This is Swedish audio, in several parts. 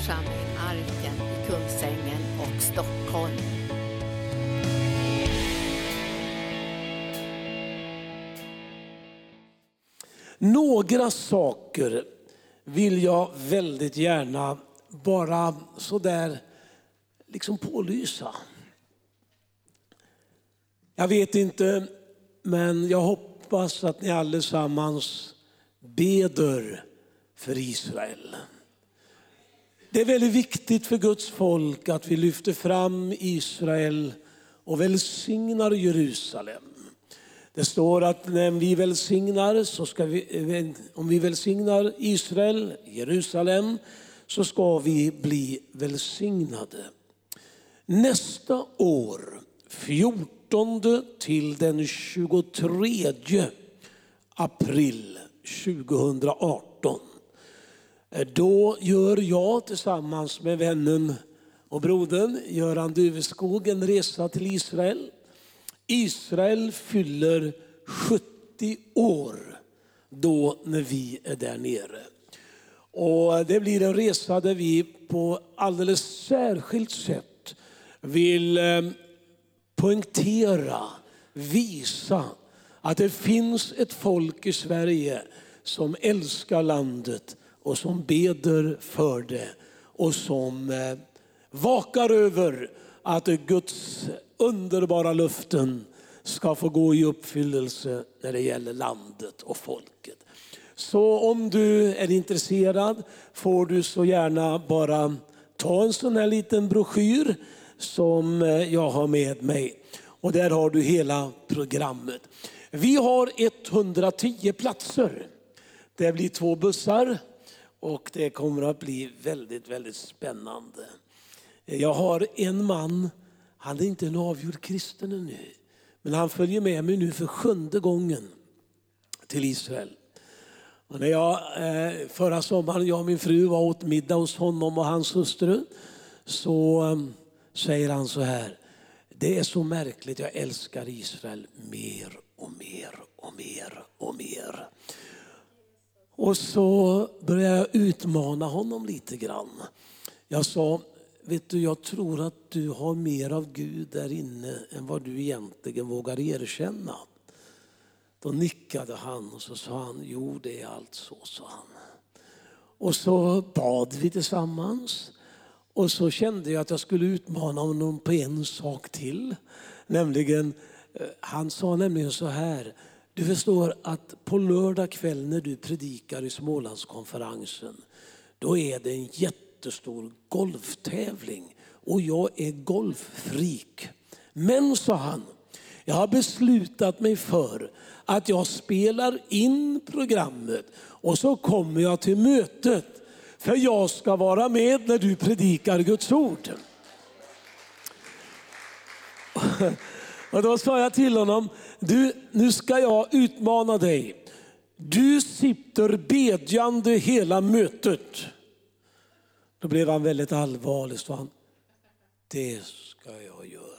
församling Arken i Kungsängen och Stockholm. Några saker vill jag väldigt gärna bara sådär liksom pålysa. Jag vet inte, men jag hoppas att ni allesammans beder för Israel. Det är väldigt viktigt för Guds folk att vi lyfter fram Israel och välsignar Jerusalem. Det står att när vi välsignar, så ska vi, om vi välsignar Israel, Jerusalem, så ska vi bli välsignade. Nästa år, 14 till den 23 april 2018, Eh, då gör jag tillsammans med vännen och brodern Göran Duveskog en resa till Israel. Israel fyller 70 år då när vi är där nere. Och det blir en resa där vi på alldeles särskilt sätt vill eh, poängtera, visa att det finns ett folk i Sverige som älskar landet och som beder för det och som eh, vakar över att Guds underbara luften ska få gå i uppfyllelse när det gäller landet och folket. Så om du är intresserad får du så gärna bara ta en sån här liten broschyr som eh, jag har med mig. Och där har du hela programmet. Vi har 110 platser. Det blir två bussar och det kommer att bli väldigt, väldigt spännande. Jag har en man, han är inte en avgjord kristen ännu, men han följer med mig nu för sjunde gången till Israel. Och när jag eh, förra sommaren, jag och min fru var åt middag hos honom och hans hustru, så ehm, säger han så här, det är så märkligt, jag älskar Israel mer och mer och mer och mer. Och så började jag utmana honom lite grann. Jag sa, vet du jag tror att du har mer av Gud där inne än vad du egentligen vågar erkänna. Då nickade han och så sa han, jo det är allt så, sa han. Och så bad vi tillsammans. Och så kände jag att jag skulle utmana honom på en sak till. Nämligen, eh, han sa nämligen så här, du förstår att på lördag kväll när du predikar i Smålandskonferensen, då är det en jättestor golftävling och jag är golffreak. Men, sa han, jag har beslutat mig för att jag spelar in programmet och så kommer jag till mötet för jag ska vara med när du predikar Guds ord. Och då sa jag till honom, du, nu ska jag utmana dig. Du sitter bedjande hela mötet. Då blev han väldigt allvarlig. och sa, det ska jag göra.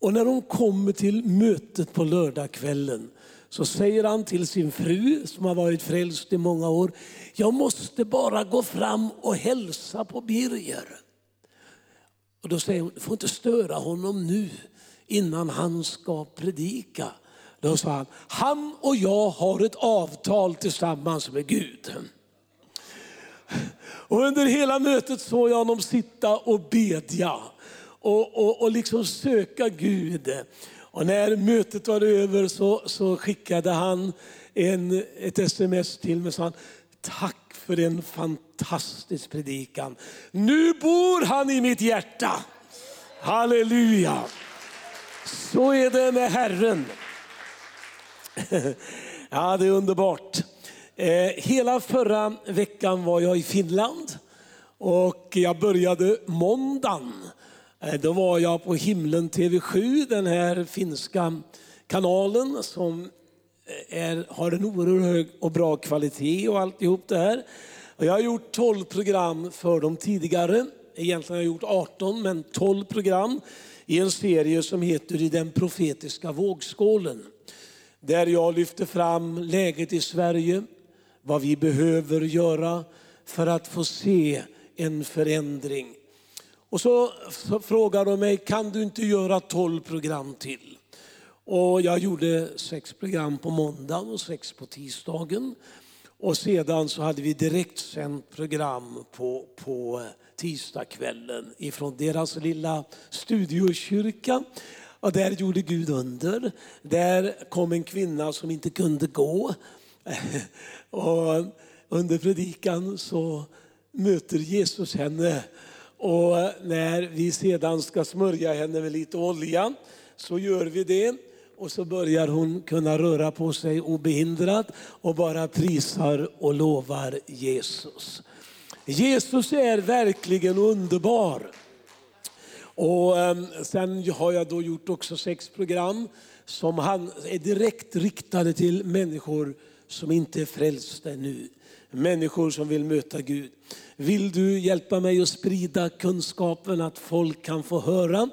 Och när de kommer till mötet på lördagskvällen så säger han till sin fru som har varit frälst i många år, jag måste bara gå fram och hälsa på Birger. Och då säger hon, du får inte störa honom nu innan han ska predika. Då sa han, han och jag har ett avtal tillsammans med Gud. Och under hela mötet såg jag honom sitta och bedja och, och, och liksom söka Gud. Och när mötet var över så, så skickade han en, ett sms till mig och sa, tack för en fantastisk predikan. Nu bor han i mitt hjärta. Halleluja. Så är det med Herren. Ja, det är underbart. Eh, hela förra veckan var jag i Finland och jag började måndagen. Eh, då var jag på Himlen TV7, den här finska kanalen som eh, är, har en oerhört hög och bra kvalitet och alltihop det här. Och jag har gjort 12 program för dem tidigare. Egentligen har jag gjort 18, men 12 program i en serie som heter I den profetiska vågskålen. Där jag lyfter fram läget i Sverige, vad vi behöver göra för att få se en förändring. Och så, frågar de mig, kan du inte göra tolv program till? Och jag gjorde sex program på måndagen och sex på tisdagen. Och sedan så hade vi direktsänt program på, på tisdagskvällen ifrån deras lilla studiokyrka. Och där gjorde Gud under. Där kom en kvinna som inte kunde gå. Och under predikan så möter Jesus henne. Och när vi sedan ska smörja henne med lite olja så gör vi det. Och så börjar hon kunna röra på sig obehindrat och bara prisar och lovar Jesus. Jesus är verkligen underbar. Och ehm, sen har jag då gjort också sex program som är direkt riktade till människor som inte är frälsta ännu. Människor som vill möta Gud. Vill du hjälpa mig att sprida kunskapen att folk kan få höra?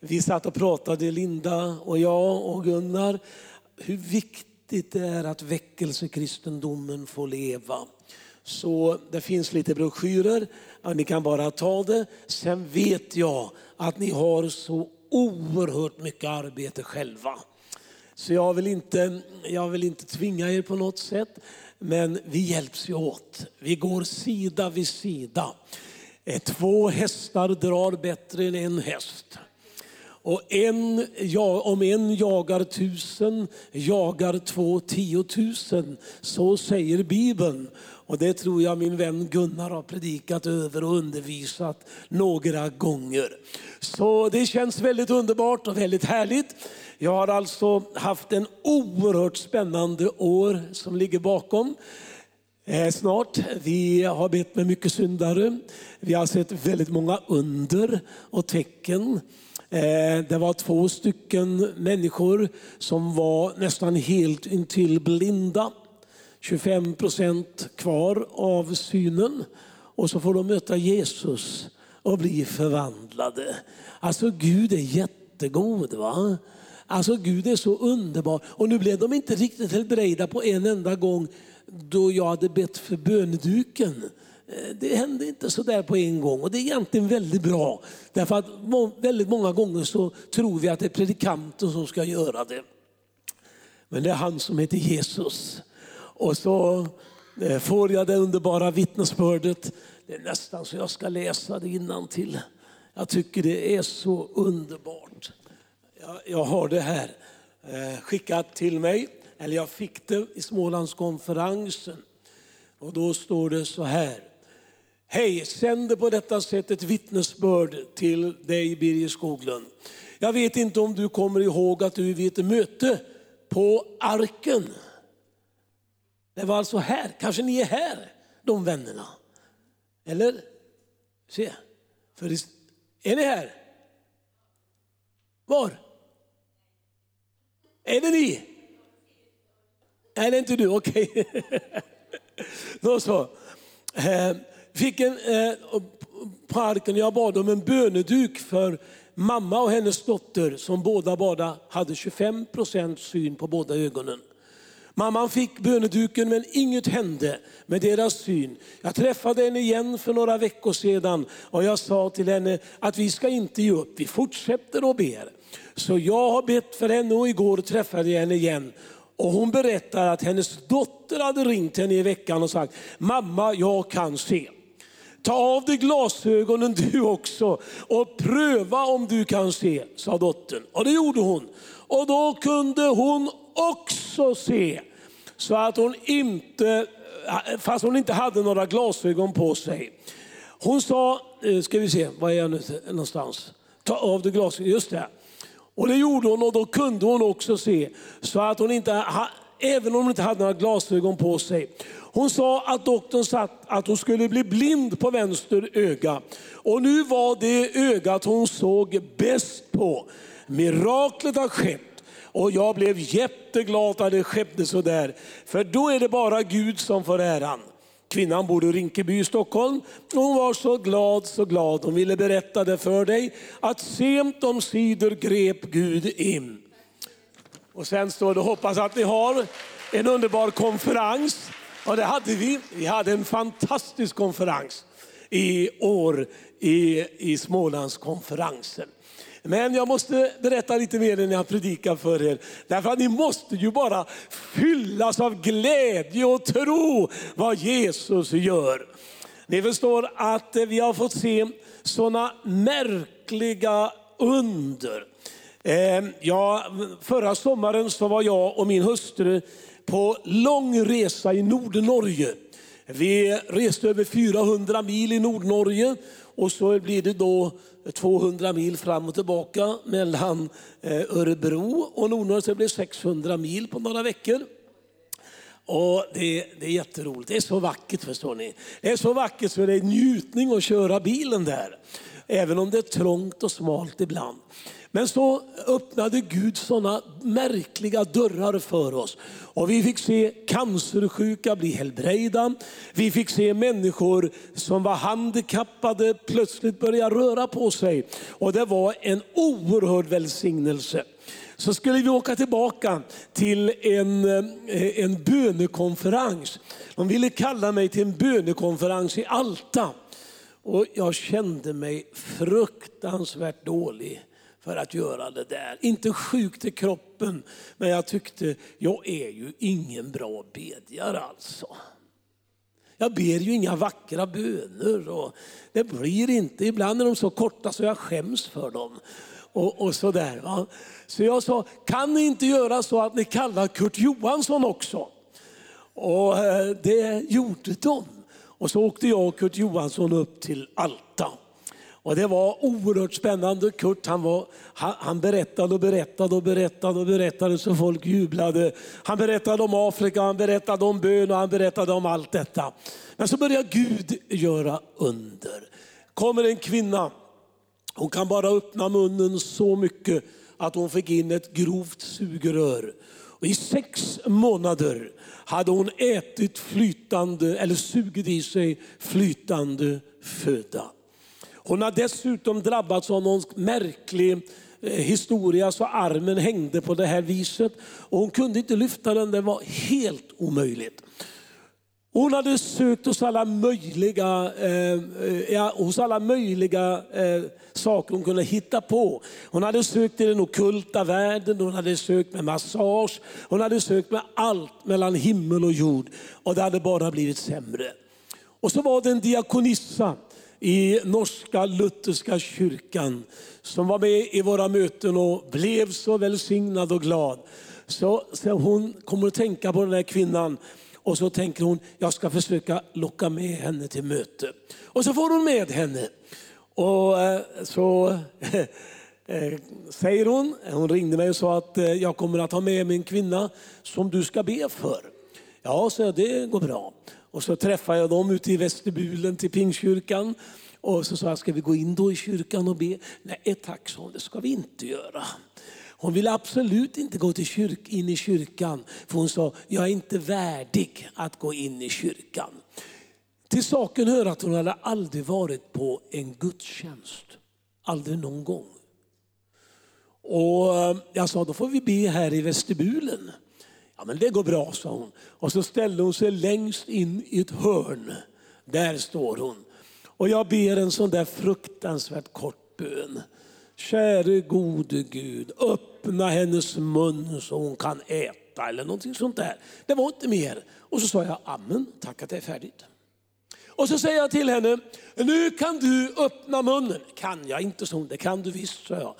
Vi satt och pratade, Linda och jag och Gunnar, hur viktigt det är att väckelsekristendomen får leva. Så det finns lite broschyrer, ni kan bara ta det. Sen vet jag att ni har så oerhört mycket arbete själva. Så jag vill inte, jag vill inte tvinga er på något sätt, men vi hjälps ju åt. Vi går sida vid sida. Eh, två hästar drar bättre än en häst. Och en, ja, om en jagar tusen, jagar två tiotusen. Så säger Bibeln. Och det tror jag min vän Gunnar har predikat över och undervisat några gånger. Så det känns väldigt underbart och väldigt härligt. Jag har alltså haft en oerhört spännande år som ligger bakom. Eh, snart. Vi har bett med mycket syndare. Vi har sett väldigt många under och tecken. Eh, det var två stycken människor som var nästan helt intill blinda. 25 procent kvar av synen. Och så får de möta Jesus och bli förvandlade. Alltså Gud är jättegod. va? Alltså Gud är så underbar. Och nu blev de inte riktigt helbrägda på en enda gång då jag hade bett för böneduken. Eh, det hände inte så där på en gång och det är egentligen väldigt bra. Därför att väldigt många gånger så tror vi att det är predikanten som ska göra det. Men det är han som heter Jesus. Och så eh, får jag det underbara vittnesbördet. Det är nästan så jag ska läsa det till. Jag tycker det är så underbart. Jag, jag har det här eh, skickat till mig, eller jag fick det i Smålandskonferensen. Och då står det så här. Hej, sänder på detta sätt ett vittnesbörd till dig Birger Skoglund. Jag vet inte om du kommer ihåg att du vid ett möte på Arken. Det var alltså här, kanske ni är här, de vännerna. Eller? Se, för är ni här? Var? Är det ni? Är det inte du? Okej. Okay. Då så. Eh, fick en, eh, parken, jag bad om en böneduk för mamma och hennes dotter som båda bara hade 25 procent syn på båda ögonen. Mamman fick böneduken men inget hände med deras syn. Jag träffade henne igen för några veckor sedan och jag sa till henne att vi ska inte ge upp, vi fortsätter och ber. Så jag har bett för henne och igår träffade jag henne igen. Och hon berättar att hennes dotter hade ringt henne i veckan och sagt, mamma jag kan se. Ta av dig glasögonen du också och pröva om du kan se, sa dottern. Och det gjorde hon. Och då kunde hon också se. Så att hon inte, fast hon inte hade några glasögon på sig. Hon sa, eh, ska vi se, var är jag nu någonstans? Ta av dig glasögonen, just det. Och det gjorde hon och då kunde hon också se. Så att hon inte, även om hon inte hade några glasögon på sig. Hon sa att doktorn sagt att hon skulle bli blind på vänster öga. Och nu var det ögat hon såg bäst på. Miraklet har skett. Och jag blev jätteglad att det skedde så där. För då är det bara Gud som får äran. Kvinnan bor i Rinkeby i Stockholm. Hon var så glad, så glad. Hon ville berätta det för dig. Att sent om sidor grep Gud in. Och sen står det, hoppas att ni har en underbar konferens. Och det hade vi. Vi hade en fantastisk konferens. i år i, i Smålandskonferensen. Men jag måste berätta lite mer när jag predikar för er. Därför att ni måste ju bara fyllas av glädje och tro vad Jesus gör. Ni förstår att vi har fått se sådana märkliga under. Eh, ja, förra sommaren så var jag och min hustru på lång resa i Nordnorge. Vi reste över 400 mil i Nordnorge och så blir det då 200 mil fram och tillbaka mellan eh, Örebro och Nordnorge. Så det blir 600 mil på några veckor. Och det, det är jätteroligt. Det är så vackert förstår ni. Det är så vackert så det är njutning att köra bilen där. Även om det är trångt och smalt ibland. Men så öppnade Gud sådana märkliga dörrar för oss. Och vi fick se cancersjuka bli helbrägda. Vi fick se människor som var handikappade plötsligt börja röra på sig. Och det var en oerhörd välsignelse så skulle vi åka tillbaka till en, eh, en bönekonferens. De ville kalla mig till en bönekonferens i Alta. Och jag kände mig fruktansvärt dålig för att göra det där. Inte sjuk till kroppen, men jag tyckte, jag är ju ingen bra bedjare alltså. Jag ber ju inga vackra böner och det blir inte, ibland är de så korta så jag skäms för dem. Och, och så, där, va? så jag sa, kan ni inte göra så att ni kallar Kurt Johansson också? Och eh, det gjorde de. Och så åkte jag och Kurt Johansson upp till Alta. Och det var oerhört spännande. Kurt han, var, han, han, berättade och berättade och berättade och berättade så folk jublade. Han berättade om Afrika, han berättade om bön och han berättade om allt detta. Men så började Gud göra under. kommer en kvinna, hon kan bara öppna munnen så mycket att hon fick in ett grovt sugrör. Och I sex månader hade hon ätit flytande, eller sugit i sig flytande föda. Hon har dessutom drabbats av någon märklig eh, historia så armen hängde på det här viset. Och hon kunde inte lyfta den, det var helt omöjligt. Hon hade sökt hos alla möjliga, eh, ja, hos alla möjliga eh, saker hon kunde hitta på. Hon hade sökt i den okulta världen, hon hade sökt med massage, hon hade sökt med allt mellan himmel och jord. Och det hade bara blivit sämre. Och så var det en diakonissa i norska lutherska kyrkan som var med i våra möten och blev så välsignad och glad. Så, så hon kommer att tänka på den här kvinnan och så tänker hon, jag ska försöka locka med henne till möte. Och så får hon med henne. Och eh, så eh, säger hon, hon ringde mig och sa att eh, jag kommer att ha med mig en kvinna som du ska be för. Ja, så det går bra. Och så träffade jag dem ute i vestibulen till Pingstkyrkan. Och så sa jag, ska vi gå in då i kyrkan och be? Nej tack, sa hon, det ska vi inte göra. Hon ville absolut inte gå till kyrk, in i kyrkan. För hon sa, jag är inte värdig att gå in i kyrkan. Till saken hör att hon hade aldrig varit på en gudstjänst. Aldrig någon gång. Och eh, jag sa, då får vi be här i vestibulen. Ja men det går bra, sa hon. Och så ställde hon sig längst in i ett hörn. Där står hon. Och jag ber en sån där fruktansvärt kort bön. Käre gode Gud, öppna hennes mun så hon kan äta eller någonting sånt där. Det var inte mer. Och så sa jag amen, tack att det är färdigt. Och så säger jag till henne, nu kan du öppna munnen. Kan jag inte, så det kan du visst, sa jag.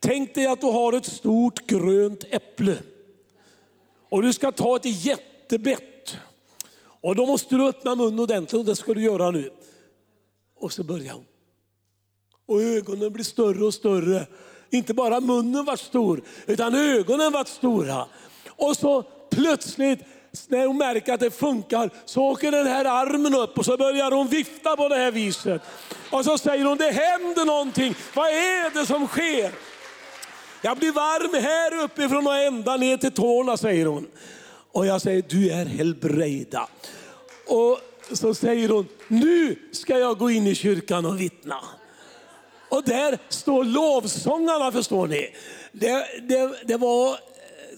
Tänk dig att du har ett stort grönt äpple. Och du ska ta ett jättebett. Och då måste du öppna munnen ordentligt och det ska du göra nu. Och så börjar hon. Och ögonen blev större och större. Inte bara munnen var stor, utan ögonen var stora. Och så plötsligt när hon märker att det funkar så åker den här armen upp och så börjar hon vifta på det här viset. Och så säger hon, det händer någonting. Vad är det som sker? Jag blir varm här uppifrån och ända ner till tårna, säger hon. Och jag säger, du är helbrejda. Och så säger hon, nu ska jag gå in i kyrkan och vittna. Och där står lovsångarna förstår ni. Det, det, det var eh,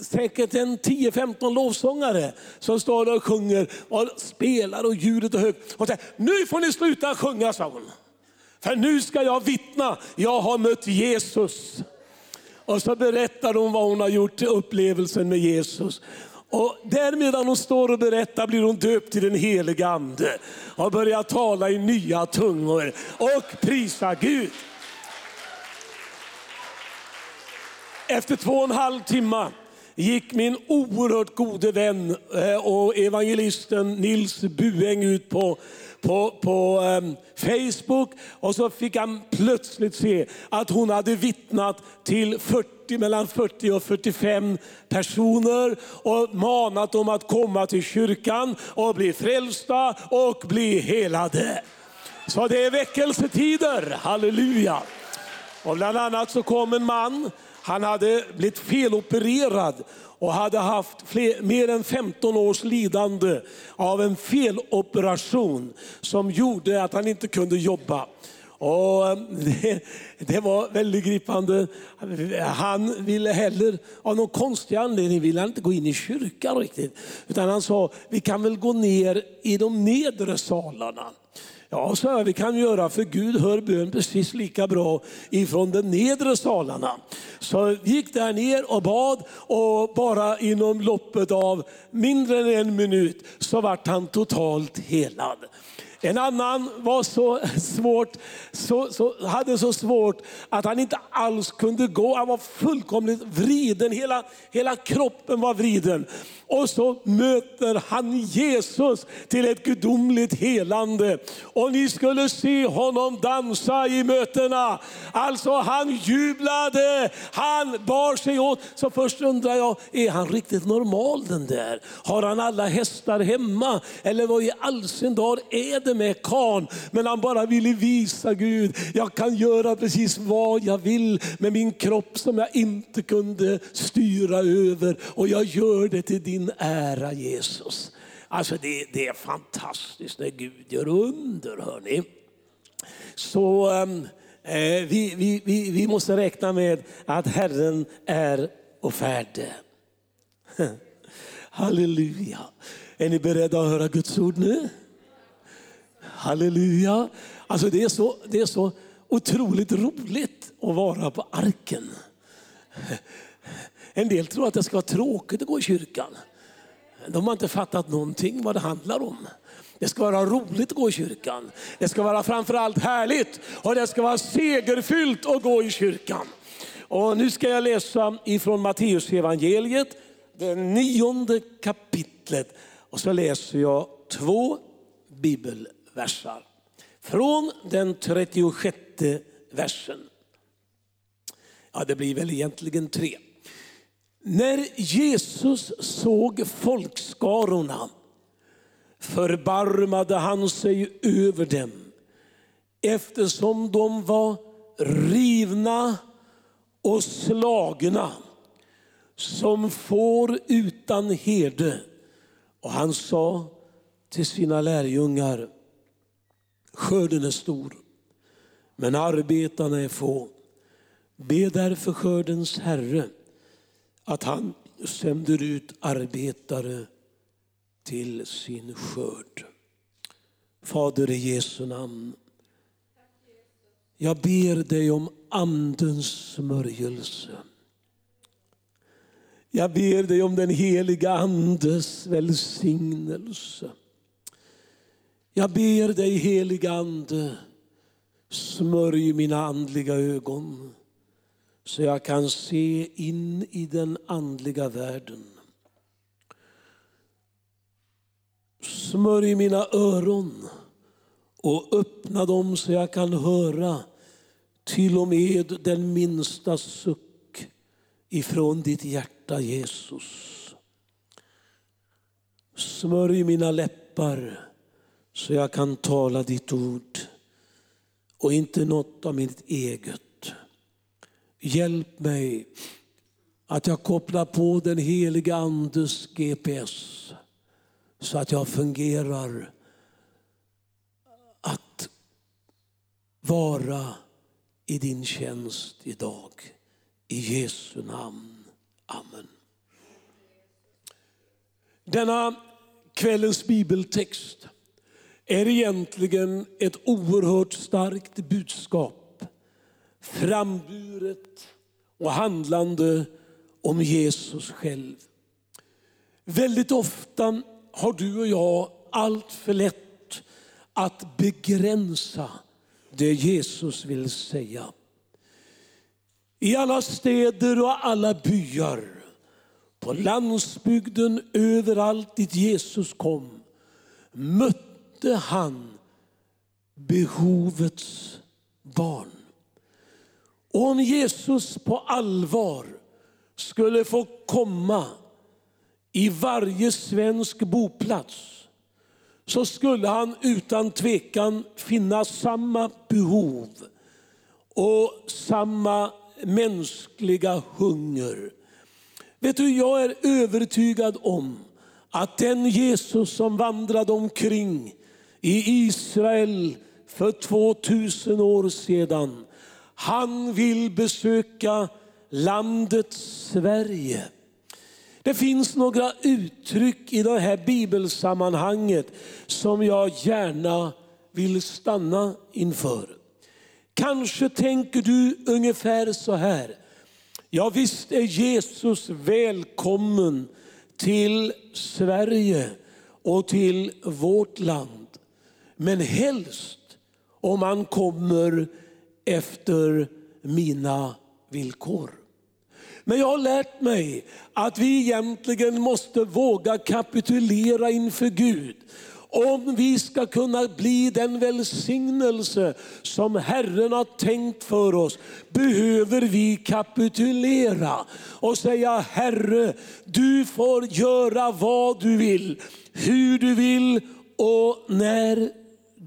säkert en 10-15 lovsångare som står och sjunger och spelar och ljudet är högt. Och säger, nu får ni sluta sjunga, sa hon. För nu ska jag vittna, jag har mött Jesus. Och så berättar hon vad hon har gjort i upplevelsen med Jesus. Och där medan hon står och berättar blir hon döpt till den helige Ande och börjar tala i nya tungor och prisa Gud. Efter två och en halv timme gick min oerhört gode vän eh, och evangelisten Nils Bueng ut på, på, på um, Facebook och så fick han plötsligt se att hon hade vittnat till 40, mellan 40 och 45 personer och manat dem att komma till kyrkan och bli frälsta och bli helade. Så det är väckelsetider, halleluja. Och bland annat så kom en man han hade blivit felopererad och hade haft fler, mer än 15 års lidande av en feloperation som gjorde att han inte kunde jobba. Och eh, det, det, var väldigt gripande. Han ville heller, av någon konstig anledning, ville han inte gå in i kyrkan riktigt. Utan han sa, vi kan väl gå ner i de nedre salarna. Ja, så här, vi kan göra för Gud hör bön precis lika bra ifrån de nedre salarna. Så vi gick där ner och bad och bara inom loppet av mindre än en minut så vart han totalt helad. En annan var så svårt, så, så, hade så svårt att han inte alls kunde gå. Han var fullkomligt vriden, hela, hela kroppen var vriden. Och så möter han Jesus till ett gudomligt helande. Och ni skulle se honom dansa i mötena. Alltså han jublade, han bar sig åt. Så först undrar jag, är han riktigt normal den där? Har han alla hästar hemma? Eller vad i all sin dar är det med karln? Men han bara ville visa Gud, jag kan göra precis vad jag vill med min kropp som jag inte kunde styra över. Och jag gör det till din ära Jesus. Alltså det, det är fantastiskt när Gud gör under. Hörni. Så ehm, eh, vi, vi, vi, vi måste räkna med att Herren är och färde. Halleluja. Är ni beredda att höra Guds ord nu? Halleluja. Alltså det, är så, det är så otroligt roligt att vara på arken. En del tror att det ska vara tråkigt att gå i kyrkan. De har inte fattat någonting vad det handlar om. Det ska vara roligt att gå i kyrkan. Det ska vara framförallt härligt och det ska vara segerfyllt att gå i kyrkan. Och nu ska jag läsa ifrån Matteus evangeliet, det nionde kapitlet. Och så läser jag två versar. Från den 36 versen. Ja, det blir väl egentligen tre. När Jesus såg folkskarorna förbarmade han sig över dem eftersom de var rivna och slagna som får utan herde. Och han sa till sina lärjungar, skörden är stor, men arbetarna är få. Be därför skördens Herre att han sänder ut arbetare till sin skörd. Fader i Jesu namn. Jag ber dig om andens smörjelse. Jag ber dig om den heliga andes välsignelse. Jag ber dig helige ande, smörj mina andliga ögon så jag kan se in i den andliga världen. Smörj mina öron och öppna dem så jag kan höra till och med den minsta suck ifrån ditt hjärta Jesus. Smörj mina läppar så jag kan tala ditt ord och inte något av mitt eget. Hjälp mig att jag kopplar på den heliga Andes GPS så att jag fungerar att vara i din tjänst idag. I Jesu namn. Amen. Denna kvällens bibeltext är egentligen ett oerhört starkt budskap. Framburet och handlande om Jesus själv. Väldigt ofta har du och jag allt för lätt att begränsa det Jesus vill säga. I alla städer och alla byar, på landsbygden, överallt dit Jesus kom, mötte han behovets barn. Och om Jesus på allvar skulle få komma i varje svensk boplats så skulle han utan tvekan finna samma behov och samma mänskliga hunger. Vet du, jag är övertygad om att den Jesus som vandrade omkring i Israel för 2000 år sedan, han vill besöka landet Sverige. Det finns några uttryck i det här bibelsammanhanget som jag gärna vill stanna inför. Kanske tänker du ungefär så här. Ja visst är Jesus välkommen till Sverige och till vårt land. Men helst om han kommer efter mina villkor. Men jag har lärt mig att vi egentligen måste våga kapitulera inför Gud. Om vi ska kunna bli den välsignelse som Herren har tänkt för oss, behöver vi kapitulera och säga Herre, du får göra vad du vill, hur du vill och när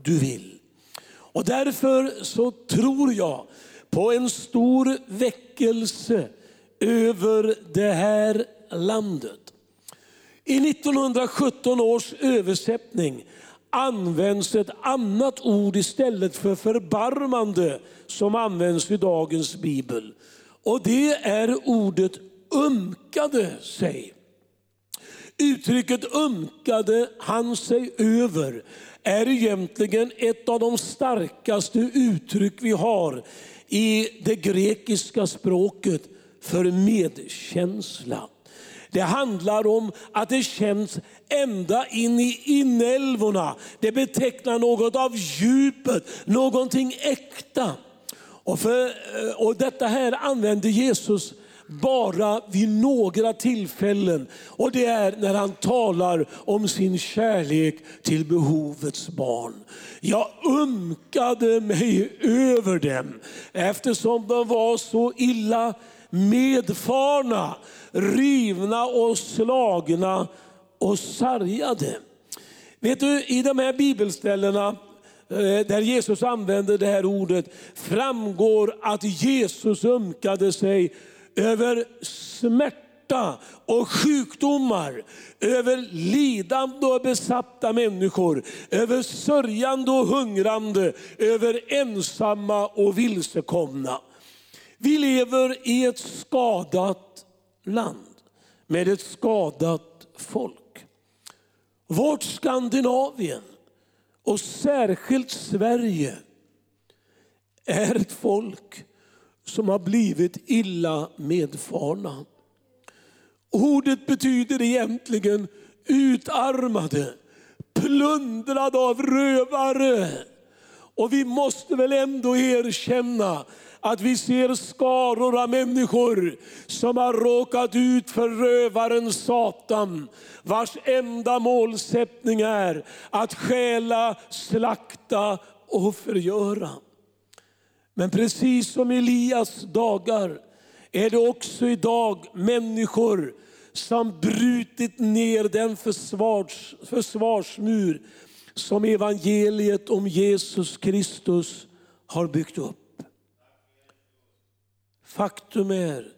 du vill. Och därför så tror jag på en stor väckelse över det här landet. I 1917 års översättning används ett annat ord istället för förbarmande som används i dagens bibel. Och det är ordet umkade sig. Uttrycket umkade han sig över är egentligen ett av de starkaste uttryck vi har i det grekiska språket för medkänsla. Det handlar om att det känns ända in i inälvorna. Det betecknar något av djupet, någonting äkta. Och, för, eh, och detta här använder Jesus bara vid några tillfällen. Och det är när han talar om sin kärlek till behovets barn. Jag umkade mig över dem eftersom de var så illa medfarna, rivna och slagna och sargade. Vet du, i de här bibelställena eh, där Jesus använder det här ordet framgår att Jesus umkade sig över smärta och sjukdomar, över lidande och besatta människor, över sörjande och hungrande, över ensamma och vilsekomna. Vi lever i ett skadat land med ett skadat folk. Vårt Skandinavien och särskilt Sverige är ett folk som har blivit illa medfarna. Ordet betyder egentligen utarmade, plundrade av rövare. Och vi måste väl ändå erkänna att vi ser skaror av människor som har råkat ut för rövaren Satan, vars enda målsättning är att stjäla, slakta och förgöra. Men precis som Elias dagar är det också idag människor som brutit ner den försvars, försvarsmur som evangeliet om Jesus Kristus har byggt upp. Faktum är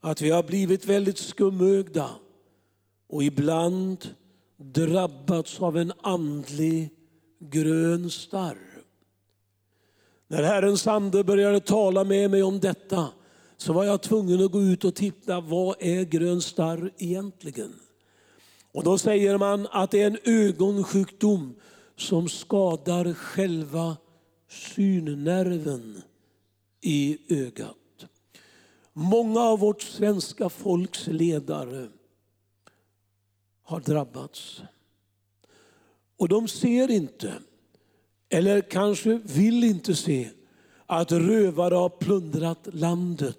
att vi har blivit väldigt skumögda och ibland drabbats av en andlig grön starr. När Herrens ande började tala med mig om detta så var jag tvungen att gå ut och titta, vad är grön starr egentligen? Och då säger man att det är en ögonsjukdom som skadar själva synnerven i ögat. Många av vårt svenska folks ledare har drabbats. Och de ser inte, eller kanske vill inte se, att rövare har plundrat landet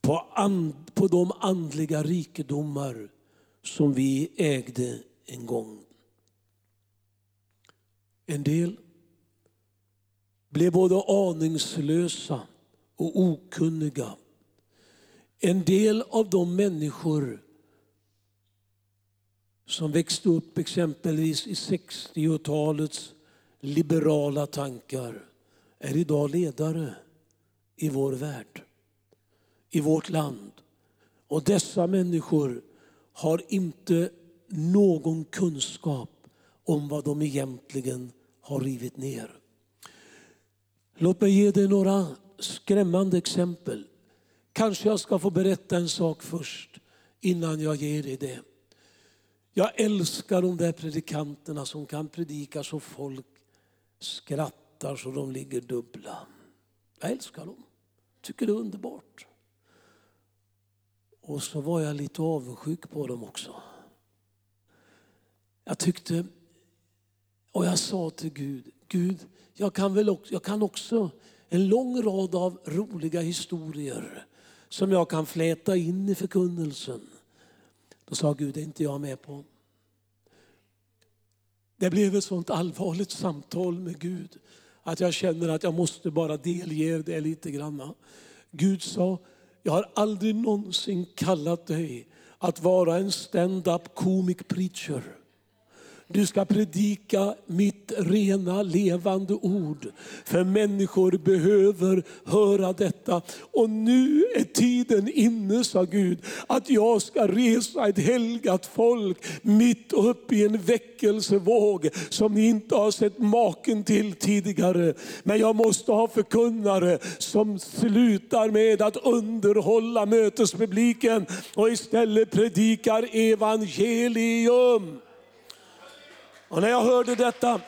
på, and, på de andliga rikedomar som vi ägde en gång. En del blev både aningslösa och okunniga. En del av de människor som växte upp exempelvis i 60-talets liberala tankar är idag ledare i vår värld, i vårt land. Och dessa människor har inte någon kunskap om vad de egentligen har rivit ner. Låt mig ge dig några skrämmande exempel. Kanske jag ska få berätta en sak först innan jag ger dig det. Jag älskar de där predikanterna som kan predika så folk skrattar så de ligger dubbla. Jag älskar dem. Tycker det är underbart. Och så var jag lite avundsjuk på dem också. Jag tyckte, och jag sa till Gud, Gud, jag kan, väl också, jag kan också en lång rad av roliga historier som jag kan fläta in i förkunnelsen. Då sa Gud, det är inte jag med på. Det blev ett sånt allvarligt samtal med Gud att jag känner att jag måste bara delge det lite grann. Gud sa, jag har aldrig någonsin kallat dig att vara en stand-up comic preacher. Du ska predika mitt rena levande ord. För människor behöver höra detta. Och nu är tiden inne, sa Gud, att jag ska resa ett helgat folk mitt uppe i en väckelsevåg som ni inte har sett maken till tidigare. Men jag måste ha förkunnare som slutar med att underhålla mötespubliken och istället predikar evangelium. Och när jag hörde detta,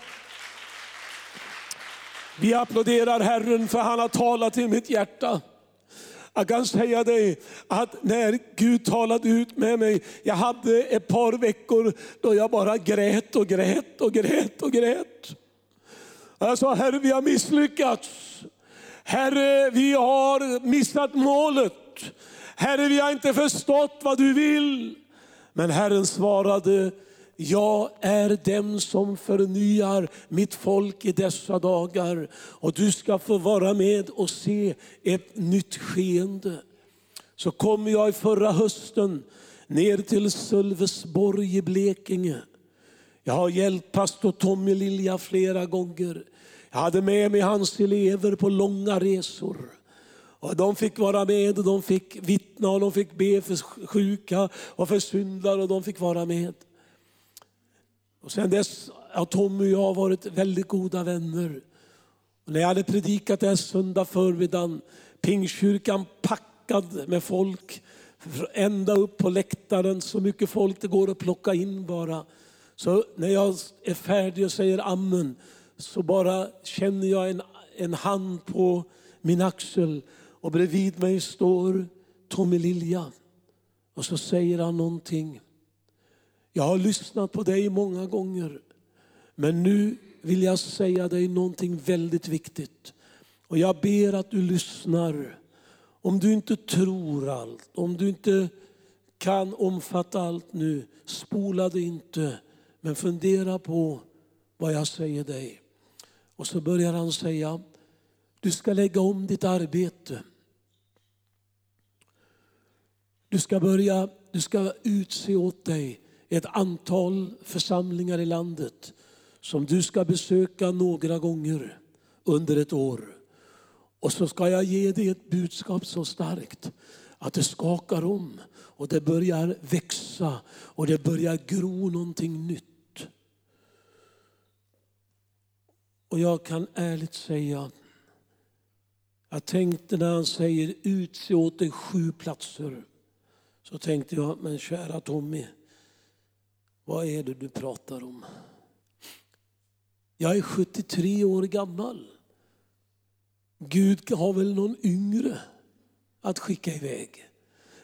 vi applåderar Herren för han har talat till mitt hjärta. Jag kan säga dig att när Gud talade ut med mig, jag hade ett par veckor då jag bara grät och grät och grät och grät. Jag sa, Herre vi har misslyckats. Herre vi har missat målet. Herre vi har inte förstått vad du vill. Men Herren svarade, jag är den som förnyar mitt folk i dessa dagar. Och du ska få vara med och se ett nytt skeende. Så kom jag i förra hösten ner till Sölvesborg i Blekinge. Jag har hjälpt pastor Tommy Lilja flera gånger. Jag hade med mig hans elever på långa resor. Och de fick vara med och de fick vittna och de fick be för sjuka och för syndare och de fick vara med. Och sen dess har Tommy och jag varit väldigt goda vänner. Och när jag hade predikat den här söndag förmiddagen, Pingkyrkan packad med folk, ända upp på läktaren, så mycket folk det går att plocka in bara. Så när jag är färdig och säger amen, så bara känner jag en, en hand på min axel och bredvid mig står Tommy Lilja. Och så säger han någonting. Jag har lyssnat på dig många gånger. Men nu vill jag säga dig någonting väldigt viktigt. Och jag ber att du lyssnar. Om du inte tror allt, om du inte kan omfatta allt nu, spola det inte. Men fundera på vad jag säger dig. Och så börjar han säga, du ska lägga om ditt arbete. Du ska börja, du ska utse åt dig ett antal församlingar i landet som du ska besöka några gånger under ett år. Och så ska jag ge dig ett budskap så starkt att det skakar om och det börjar växa och det börjar gro någonting nytt. Och jag kan ärligt säga, jag tänkte när han säger utse åt dig sju platser, så tänkte jag, men kära Tommy, vad är det du pratar om? Jag är 73 år gammal. Gud har väl någon yngre att skicka iväg.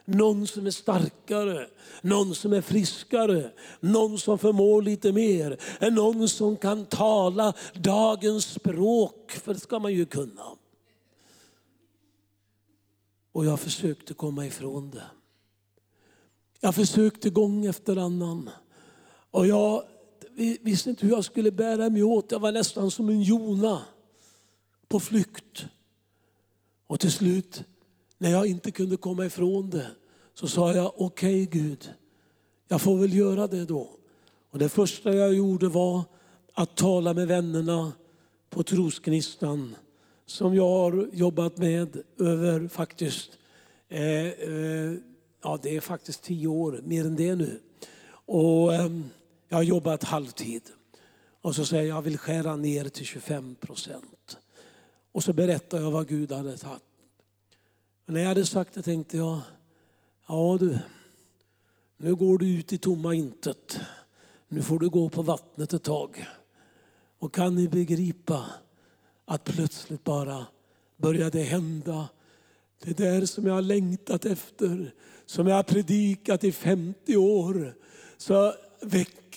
Någon som är starkare, någon som är friskare, någon som förmår lite mer. Någon som kan tala dagens språk, för det ska man ju kunna. Och jag försökte komma ifrån det. Jag försökte gång efter annan. Och jag visste inte hur jag skulle bära mig åt. Jag var nästan som en Jona på flykt. Och till slut, när jag inte kunde komma ifrån det, så sa jag okej okay, Gud, jag får väl göra det då. Och det första jag gjorde var att tala med vännerna på Trosknistan som jag har jobbat med över faktiskt, eh, eh, ja det är faktiskt tio år, mer än det nu. Och eh, jag har jobbat halvtid. Och så säger jag, jag vill skära ner till 25 procent. Och så berättar jag vad Gud hade tagit. när jag hade sagt det tänkte jag, ja du, nu går du ut i tomma intet. Nu får du gå på vattnet ett tag. Och kan ni begripa att plötsligt bara började hända det där som jag har längtat efter, som jag har predikat i 50 år. Så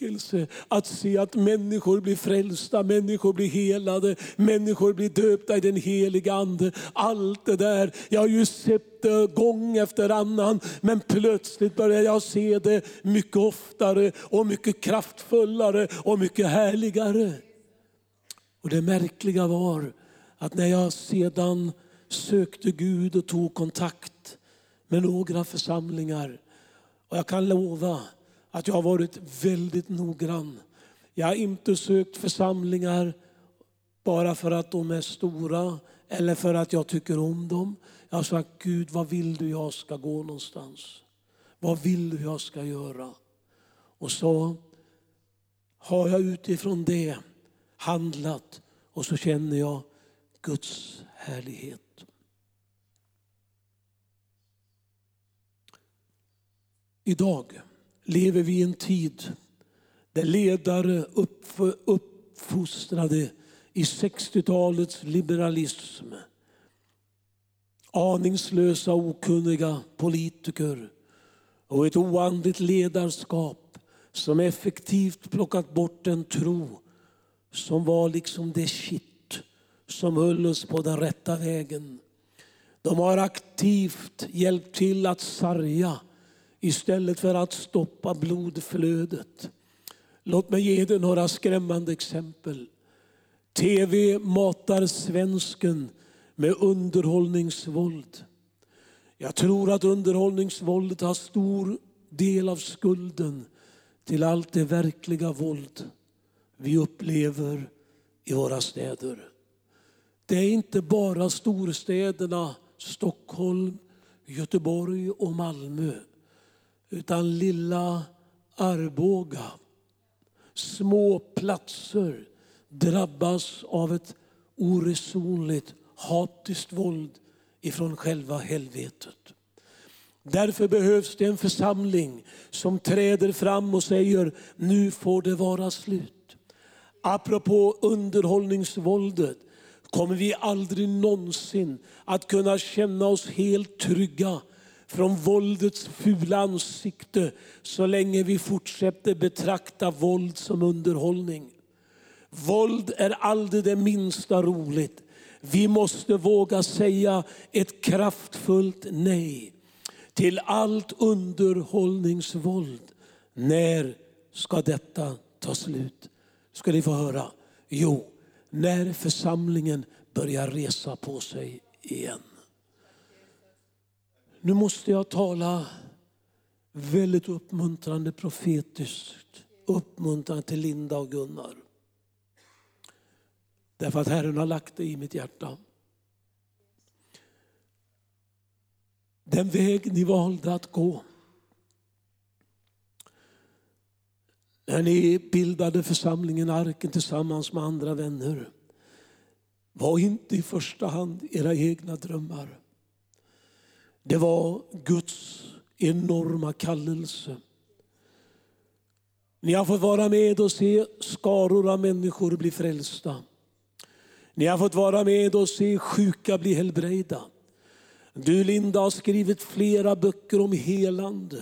väckelse, att se att människor blir frälsta, människor blir helade, människor blir döpta i den heliga Ande. Allt det där, jag har ju sett det gång efter annan, men plötsligt börjar jag se det mycket oftare och mycket kraftfullare och mycket härligare. Och det märkliga var att när jag sedan sökte Gud och tog kontakt med några församlingar, och jag kan lova att jag har varit väldigt noggrann. Jag har inte sökt församlingar bara för att de är stora eller för att jag tycker om dem. Jag har sagt, Gud vad vill du jag ska gå någonstans? Vad vill du jag ska göra? Och så har jag utifrån det handlat och så känner jag Guds härlighet. Idag lever vi i en tid där ledare uppfostrade i 60-talets liberalism, aningslösa okunniga politiker och ett oandligt ledarskap som effektivt plockat bort en tro som var liksom det kitt som höll oss på den rätta vägen. De har aktivt hjälpt till att sarga istället för att stoppa blodflödet. Låt mig ge dig några skrämmande exempel. TV matar svensken med underhållningsvåld. Jag tror att underhållningsvåldet har stor del av skulden till allt det verkliga våld vi upplever i våra städer. Det är inte bara storstäderna Stockholm, Göteborg och Malmö utan lilla Arboga. Små platser drabbas av ett oresonligt hatiskt våld ifrån själva helvetet. Därför behövs det en församling som träder fram och säger nu får det vara slut. Apropå underhållningsvåldet kommer vi aldrig någonsin att kunna känna oss helt trygga från våldets fula ansikte så länge vi fortsätter betrakta våld som underhållning. Våld är aldrig det minsta roligt. Vi måste våga säga ett kraftfullt nej till allt underhållningsvåld. När ska detta ta slut? Ska ni få höra? Jo, när församlingen börjar resa på sig igen. Nu måste jag tala väldigt uppmuntrande profetiskt. Uppmuntrande till Linda och Gunnar. Därför att Herren har lagt det i mitt hjärta. Den väg ni valde att gå. När ni bildade församlingen Arken tillsammans med andra vänner var inte i första hand era egna drömmar. Det var Guds enorma kallelse. Ni har fått vara med och se skaror av människor bli frälsta. Ni har fått vara med och se sjuka bli helbrägda. Du Linda har skrivit flera böcker om helande.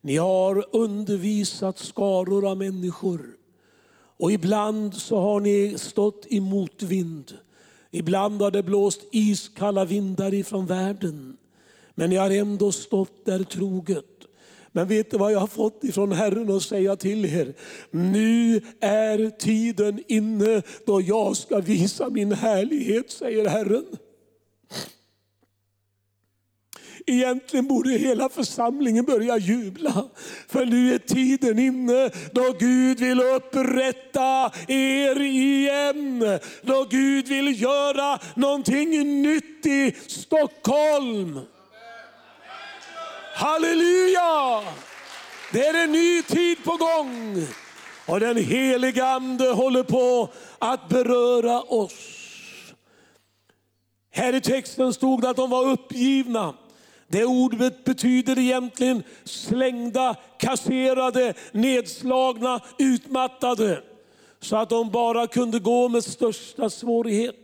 Ni har undervisat skaror av människor. Och ibland så har ni stått i motvind. Ibland har det blåst iskalla vindar ifrån världen. Men ni har ändå stått där troget. Men vet du vad jag har fått ifrån Herren att säga till er? Nu är tiden inne då jag ska visa min härlighet, säger Herren. Egentligen borde hela församlingen börja jubla. För nu är tiden inne då Gud vill upprätta er igen. Då Gud vill göra någonting nytt i Stockholm. Halleluja! Det är en ny tid på gång. Och den helige Ande håller på att beröra oss. Här i texten stod det att de var uppgivna. Det ordet betyder egentligen slängda, kasserade, nedslagna, utmattade. Så att de bara kunde gå med största svårighet.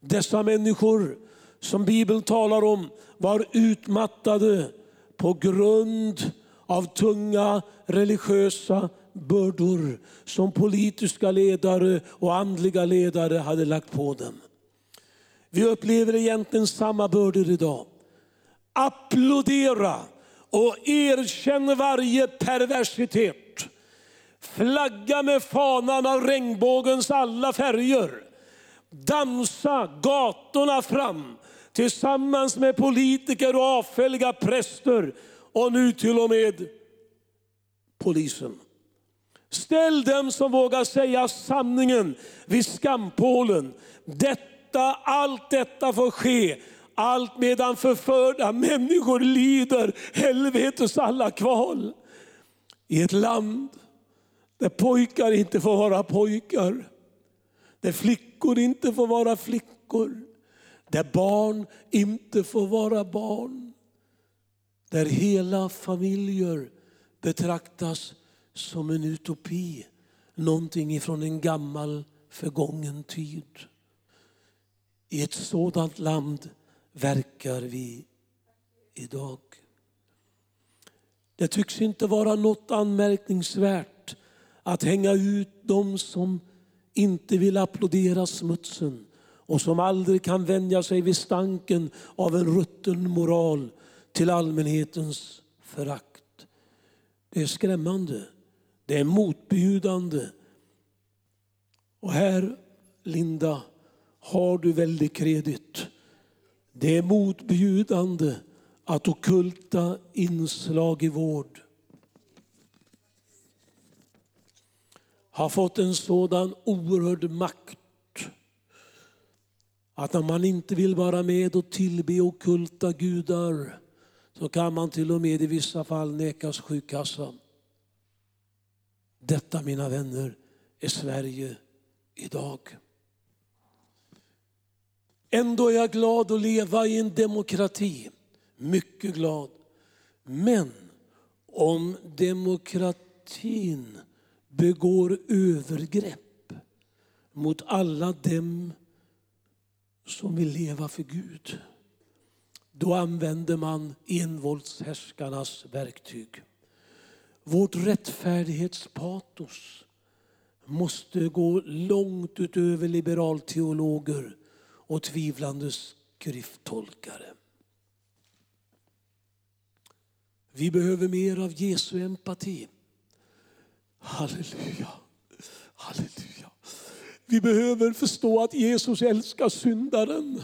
Dessa människor som Bibeln talar om var utmattade på grund av tunga religiösa bördor som politiska ledare och andliga ledare hade lagt på dem. Vi upplever egentligen samma bördor idag. Applådera och erkänn varje perversitet. Flagga med fanan av regnbågens alla färger. Dansa gatorna fram tillsammans med politiker och avfälliga präster och nu till och med polisen. Ställ dem som vågar säga sanningen vid skampålen. Detta, allt detta får ske allt medan förförda människor lider helvetes alla kval. I ett land där pojkar inte får vara pojkar, där flickor inte får vara flickor, där barn inte får vara barn. Där hela familjer betraktas som en utopi, någonting ifrån en gammal förgången tid. I ett sådant land verkar vi idag. Det tycks inte vara något anmärkningsvärt att hänga ut de som inte vill applådera smutsen och som aldrig kan vänja sig vid stanken av en rutten moral till allmänhetens förakt. Det är skrämmande, det är motbjudande. Och här, Linda, har du väldigt kredit. Det är motbjudande att okulta inslag i vård har fått en sådan oerhörd makt att när man inte vill vara med och tillbe okulta gudar så kan man till och med i vissa fall nekas sjukkassa. Detta mina vänner är Sverige idag. Ändå är jag glad att leva i en demokrati. Mycket glad. Men om demokratin begår övergrepp mot alla dem som vill leva för Gud, då använder man envåldshärskarnas verktyg. Vårt rättfärdighetspatos måste gå långt utöver liberalteologer och tvivlande skrifttolkare. Vi behöver mer av Jesu empati. Halleluja, halleluja. Vi behöver förstå att Jesus älskar syndaren.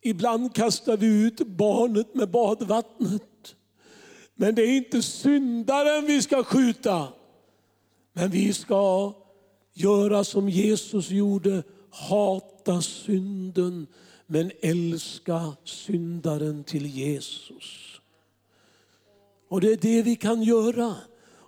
Ibland kastar vi ut barnet med badvattnet. Men det är inte syndaren vi ska skjuta. Men vi ska göra som Jesus gjorde, hata synden men älska syndaren till Jesus. Och det är det vi kan göra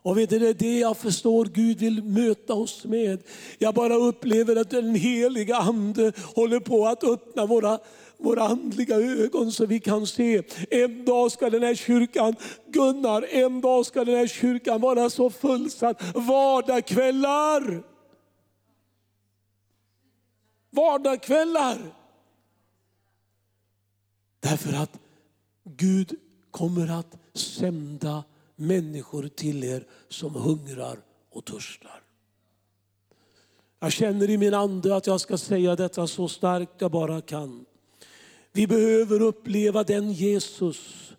och vet du, det är det jag förstår Gud vill möta oss med. Jag bara upplever att den heliga Ande håller på att öppna våra, våra andliga ögon så vi kan se. En dag ska den här kyrkan, Gunnar, en dag ska den här kyrkan vara så fullsatt. Vardagskvällar. Vardagskvällar. Därför att Gud kommer att sända människor till er som hungrar och törstar. Jag känner i min ande att jag ska säga detta så starkt jag bara kan. Vi behöver uppleva den Jesus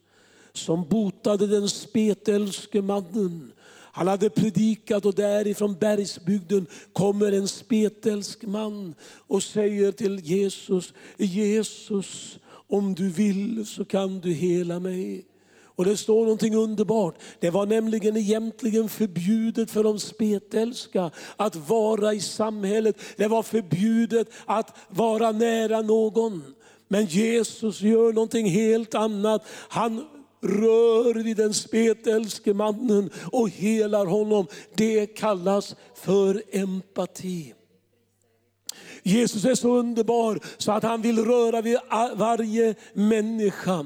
som botade den spetälske mannen. Han hade predikat och därifrån bergsbygden kommer en spetälsk man och säger till Jesus, Jesus om du vill så kan du hela mig. Och det står någonting underbart. Det var nämligen egentligen förbjudet för de spetälska att vara i samhället. Det var förbjudet att vara nära någon. Men Jesus gör någonting helt annat. Han rör vid den spetälske mannen och helar honom. Det kallas för empati. Jesus är så underbar så att han vill röra vid varje människa.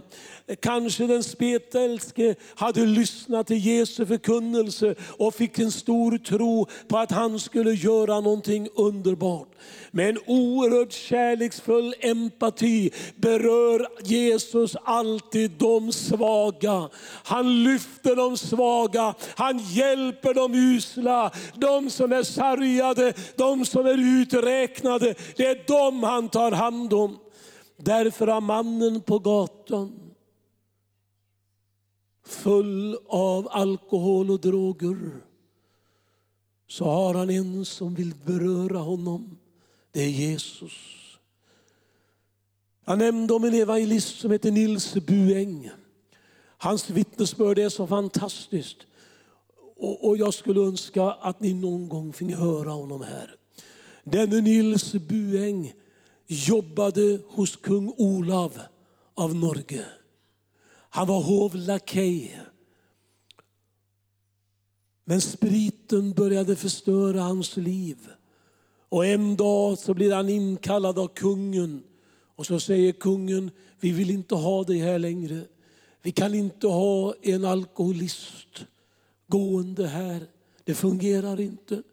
Kanske den spetälske hade lyssnat till Jesu förkunnelse och fick en stor tro på att han skulle göra någonting underbart. Med en oerhört kärleksfull empati berör Jesus alltid de svaga. Han lyfter de svaga, han hjälper de usla, de som är sargade, de som är uträknade. Det är dem han tar hand om. Därför har mannen på gatan full av alkohol och droger, så har han en som vill beröra honom. Det är Jesus. Jag nämnde om en evangelist som heter Nils Bueng. Hans vittnesbörd är så fantastiskt. Och, jag skulle önska att ni någon gång fick höra honom här. Denne Nils Bueng jobbade hos kung Olav av Norge. Han var hovlakej. Men spriten började förstöra hans liv. Och en dag så blir han inkallad av kungen. Och så säger kungen, vi vill inte ha dig här längre. Vi kan inte ha en alkoholist gående här. Det fungerar inte.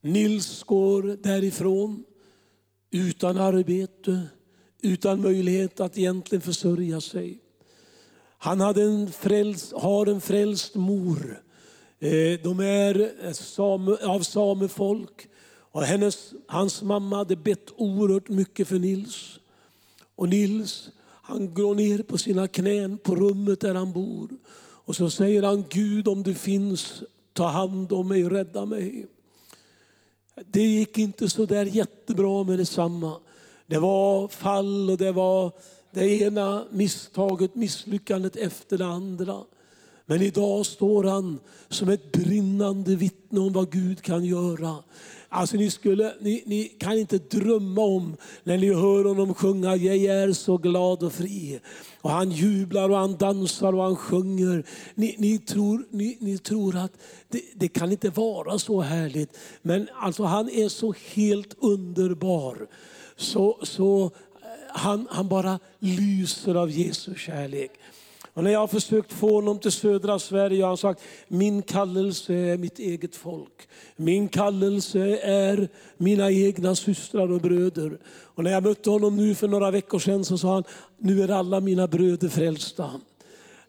Nils går därifrån utan arbete, utan möjlighet att egentligen försörja sig. Han hade en frälst, har en frälst mor. Eh, de är eh, same, av samefolk. Och hennes, hans mamma hade bett oerhört mycket för Nils. Och Nils han går ner på sina knän på rummet där han bor. Och så säger han, Gud om du finns, ta hand om mig, rädda mig. Det gick inte så där jättebra med detsamma. Det var fall och det var det ena misstaget, misslyckandet efter det andra. Men idag står han som ett brinnande vittne om vad Gud kan göra. Alltså ni, skulle, ni, ni, kan inte drömma om när ni hör honom sjunga Jag är så glad och fri. Och han jublar och han dansar och han sjunger. Ni, ni tror, ni, ni tror att det, det, kan inte vara så härligt. Men alltså han är så helt underbar. Så, så han, han bara lyser av Jesu kärlek. Och när jag har försökt få honom till södra Sverige har han sagt, min kallelse är mitt eget folk. Min kallelse är mina egna systrar och bröder. Och när jag mötte honom nu för några veckor sedan så sa han, nu är alla mina bröder frälsta.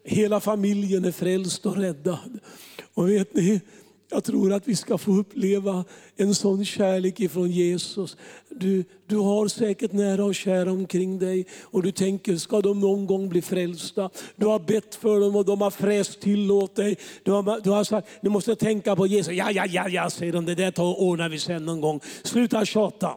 Hela familjen är frälst och räddad. Och vet ni, jag tror att vi ska få uppleva en sån kärlek ifrån Jesus. Du, du har säkert nära och kära omkring dig och du tänker, ska de någon gång bli frälsta? Du har bett för dem och de har fräst till åt dig. Du har, du har sagt, ni måste tänka på Jesus. Ja, ja, ja, ja, säger de, det där tar ordnar vi sen någon gång. Sluta tjata.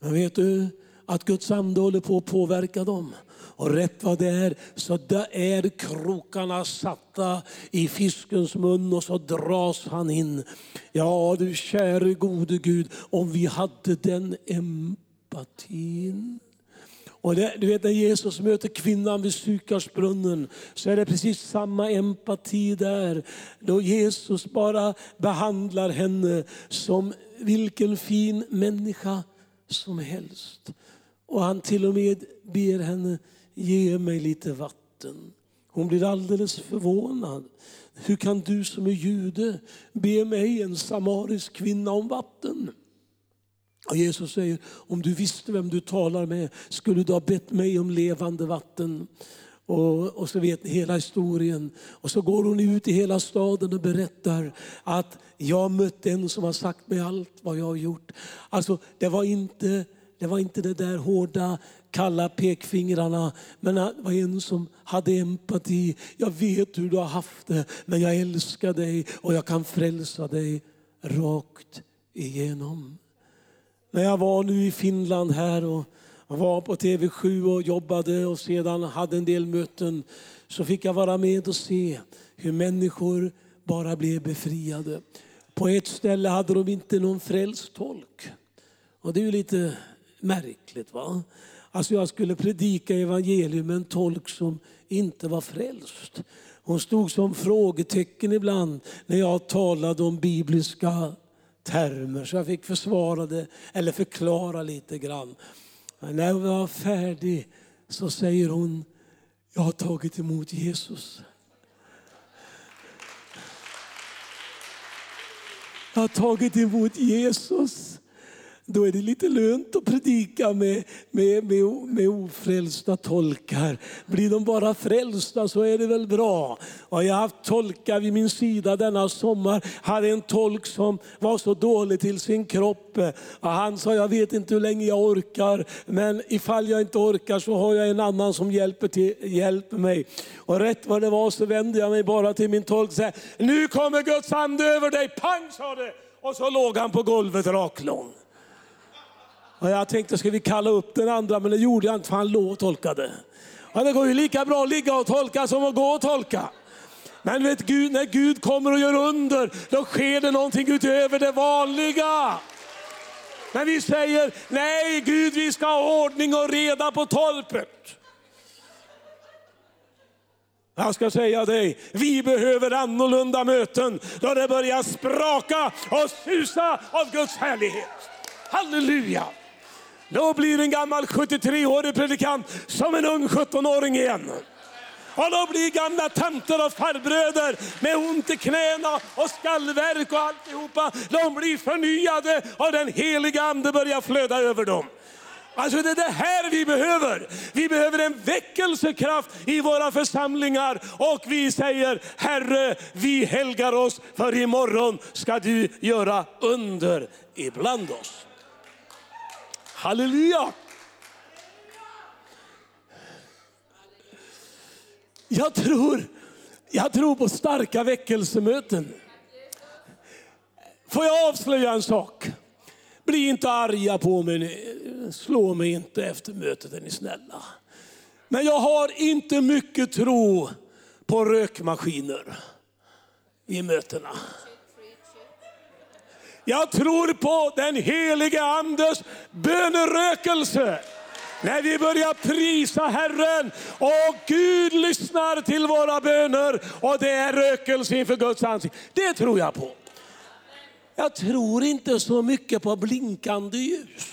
Men vet du att Guds ande håller på att påverka dem? Och rätt vad det är så där är krokarna satta i fiskens mun och så dras han in. Ja du käre gode Gud, om vi hade den empatin. Och det, du vet när Jesus möter kvinnan vid Sykarsbrunnen så är det precis samma empati där. Då Jesus bara behandlar henne som vilken fin människa som helst. Och han till och med ber henne, ge mig lite vatten. Hon blir alldeles förvånad. Hur kan du som är jude be mig, en samarisk kvinna, om vatten? Och Jesus säger, om du visste vem du talar med skulle du ha bett mig om levande vatten. Och, och, så vet ni hela historien. Och så går hon ut i hela staden och berättar att jag mött en som har sagt mig allt vad jag har gjort. Alltså det var inte det, var inte det där hårda, kalla pekfingrarna. Men det var en som hade empati. Jag vet hur du har haft det, men jag älskar dig och jag kan frälsa dig rakt igenom. När jag var nu i Finland här och var på TV7 och jobbade och sedan hade en del möten så fick jag vara med och se hur människor bara blev befriade. På ett ställe hade de inte någon frälst tolk. Och det är ju lite märkligt. va? Alltså jag skulle predika evangelium med en tolk som inte var frälst. Hon stod som frågetecken ibland när jag talade om bibliska termer så jag fick försvara det eller förklara lite grann. Men när jag var färdig så säger hon, jag har tagit emot Jesus. Jag har tagit emot Jesus då är det lite lönt att predika med, med, med, med ofrälsta tolkar. Blir de bara frälsta så är det väl bra. Och jag har haft tolkar vid min sida denna sommar. hade en tolk som var så dålig till sin kropp. Och han sa, jag vet inte hur länge jag orkar, men ifall jag inte orkar så har jag en annan som hjälper, till, hjälper mig. Och rätt vad det var så vände jag mig bara till min tolk och sa, nu kommer Guds ande över dig. Pang sa det! Och så låg han på golvet raklång. Och jag tänkte, ska vi kalla upp den andra? Men det gjorde jag inte, för han låg och tolkade. Och det går ju lika bra att ligga och tolka som att gå och tolka. Men vet Gud, när Gud kommer och gör under, då sker det någonting utöver det vanliga. Men vi säger, nej Gud vi ska ha ordning och reda på torpet. Jag ska säga dig, vi behöver annorlunda möten då det börjar spraka och susa av Guds härlighet. Halleluja! Då blir en gammal 73-årig predikant som en ung 17-åring igen. Och då blir gamla tanter och farbröder med ont i knäna och skallverk och alltihopa, de blir förnyade och den heliga ande börjar flöda över dem. Alltså det är det här vi behöver. Vi behöver en väckelsekraft i våra församlingar och vi säger Herre, vi helgar oss för imorgon ska du göra under ibland oss. Halleluja! Jag tror, jag tror på starka väckelsemöten. Får jag avslöja en sak? Bli inte arga på mig, slå mig inte efter mötet är ni snälla. Men jag har inte mycket tro på rökmaskiner i mötena. Jag tror på den helige Andes bönerökelse. När vi börjar prisa Herren och Gud lyssnar till våra böner och det är rökelse inför Guds ansikte. Det tror jag på. Jag tror inte så mycket på blinkande ljus.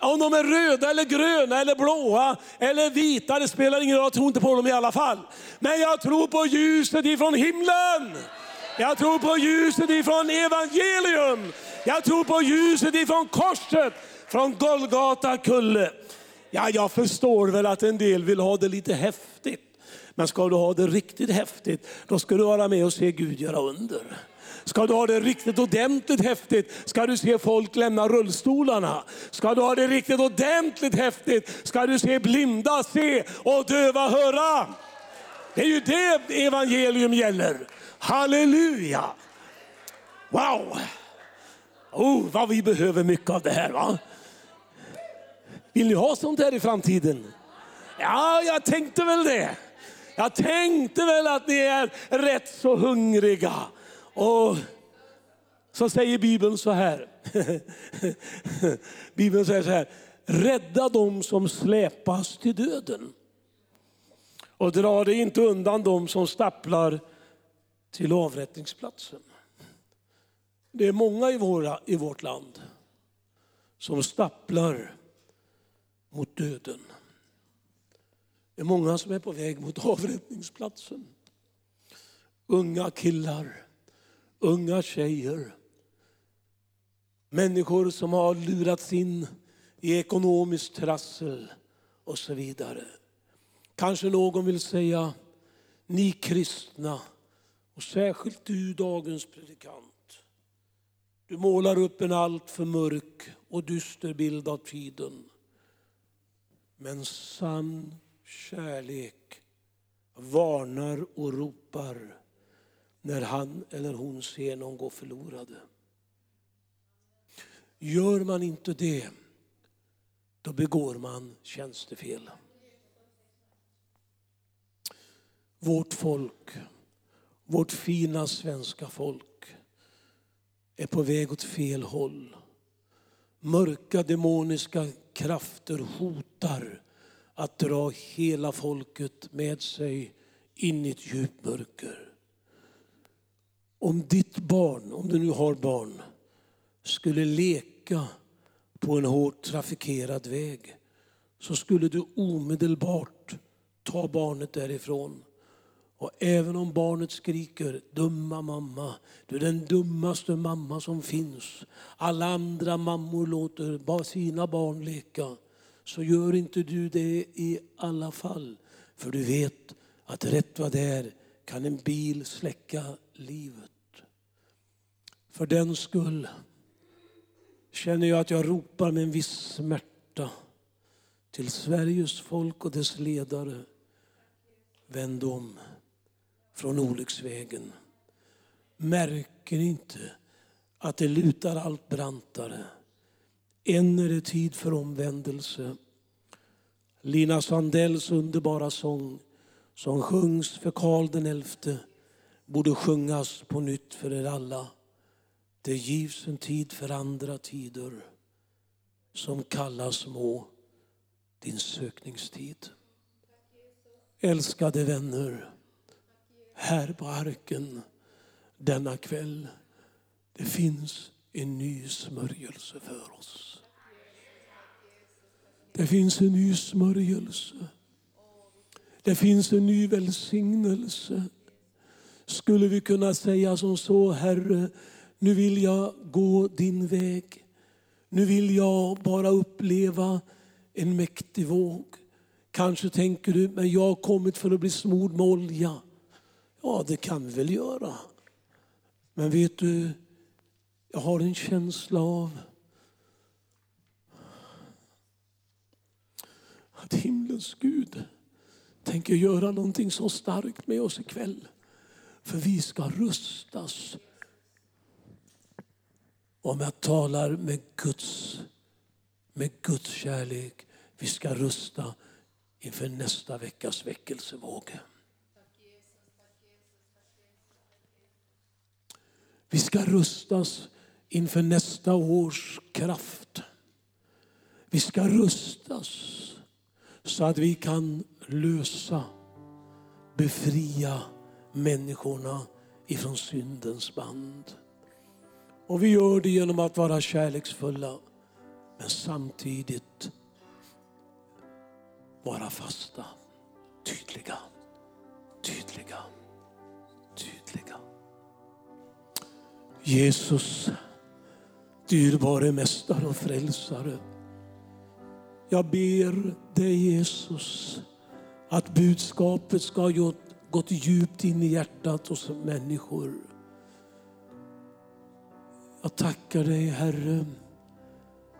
Om de är röda, eller gröna, eller blåa eller vita, det spelar ingen roll. Jag tror inte på dem i alla fall. Men jag tror på ljuset ifrån himlen. Jag tror på ljuset ifrån evangelium. Jag tror på ljuset ifrån korset, från Golgata kulle. Ja, jag förstår väl att en del vill ha det lite häftigt. Men ska du ha det riktigt häftigt, då ska du vara med och se Gud göra under. Ska du ha det riktigt ordentligt häftigt ska du se folk lämna rullstolarna. Ska du ha det riktigt ordentligt häftigt ska du se blinda se och döva höra. Det är ju det evangelium gäller. Halleluja! Wow! Oh, vad vi behöver mycket av det här. va? Vill ni ha sånt här i framtiden? Ja, jag tänkte väl det. Jag tänkte väl att ni är rätt så hungriga. Och så säger Bibeln så här. Bibeln säger så här. rädda dem som släpas till döden. Och dra dig inte undan dem som stapplar till avrättningsplatsen. Det är många i, våra, i vårt land som stapplar mot döden. Det är många som är på väg mot avrättningsplatsen. Unga killar, unga tjejer. Människor som har lurats in i ekonomiskt trassel och så vidare. Kanske någon vill säga, ni kristna och särskilt du dagens predikant. Du målar upp en alltför mörk och dyster bild av tiden. Men sann kärlek varnar och ropar när han eller hon ser någon gå förlorade. Gör man inte det, då begår man tjänstefel. Vårt folk, vårt fina svenska folk är på väg åt fel håll. Mörka demoniska krafter hotar att dra hela folket med sig in i ett djupt mörker. Om ditt barn, om du nu har barn, skulle leka på en hårt trafikerad väg så skulle du omedelbart ta barnet därifrån. Och även om barnet skriker dumma mamma, du är den dummaste mamma som finns. Alla andra mammor låter sina barn leka. Så gör inte du det i alla fall. För du vet att rätt vad det är kan en bil släcka livet. För den skull känner jag att jag ropar med en viss smärta till Sveriges folk och dess ledare. Vänd om från olycksvägen. Märker ni inte att det lutar allt brantare? Än är det tid för omvändelse. Lina Sandells underbara sång som sjungs för Karl XI borde sjungas på nytt för er alla. Det givs en tid för andra tider som kallas må din sökningstid. Älskade vänner, här på arken denna kväll, det finns en ny smörjelse för oss. Det finns en ny smörjelse. Det finns en ny välsignelse. Skulle vi kunna säga som så, Herre, nu vill jag gå din väg. Nu vill jag bara uppleva en mäktig våg. Kanske tänker du, men jag har kommit för att bli smord med olja. Ja, det kan vi väl göra. Men vet du, jag har en känsla av att himlens Gud tänker göra någonting så starkt med oss ikväll. För vi ska rustas om jag talar med Guds, med Guds kärlek. Vi ska rusta inför nästa veckas väckelsevåg. Vi ska rustas inför nästa års kraft. Vi ska rustas så att vi kan lösa, befria människorna ifrån syndens band. Och vi gör det genom att vara kärleksfulla men samtidigt vara fasta, tydliga, tydliga, tydliga. Jesus, dyrbare mästare och frälsare. Jag ber dig Jesus att budskapet ska ha gått djupt in i hjärtat hos människor. Jag tackar dig Herre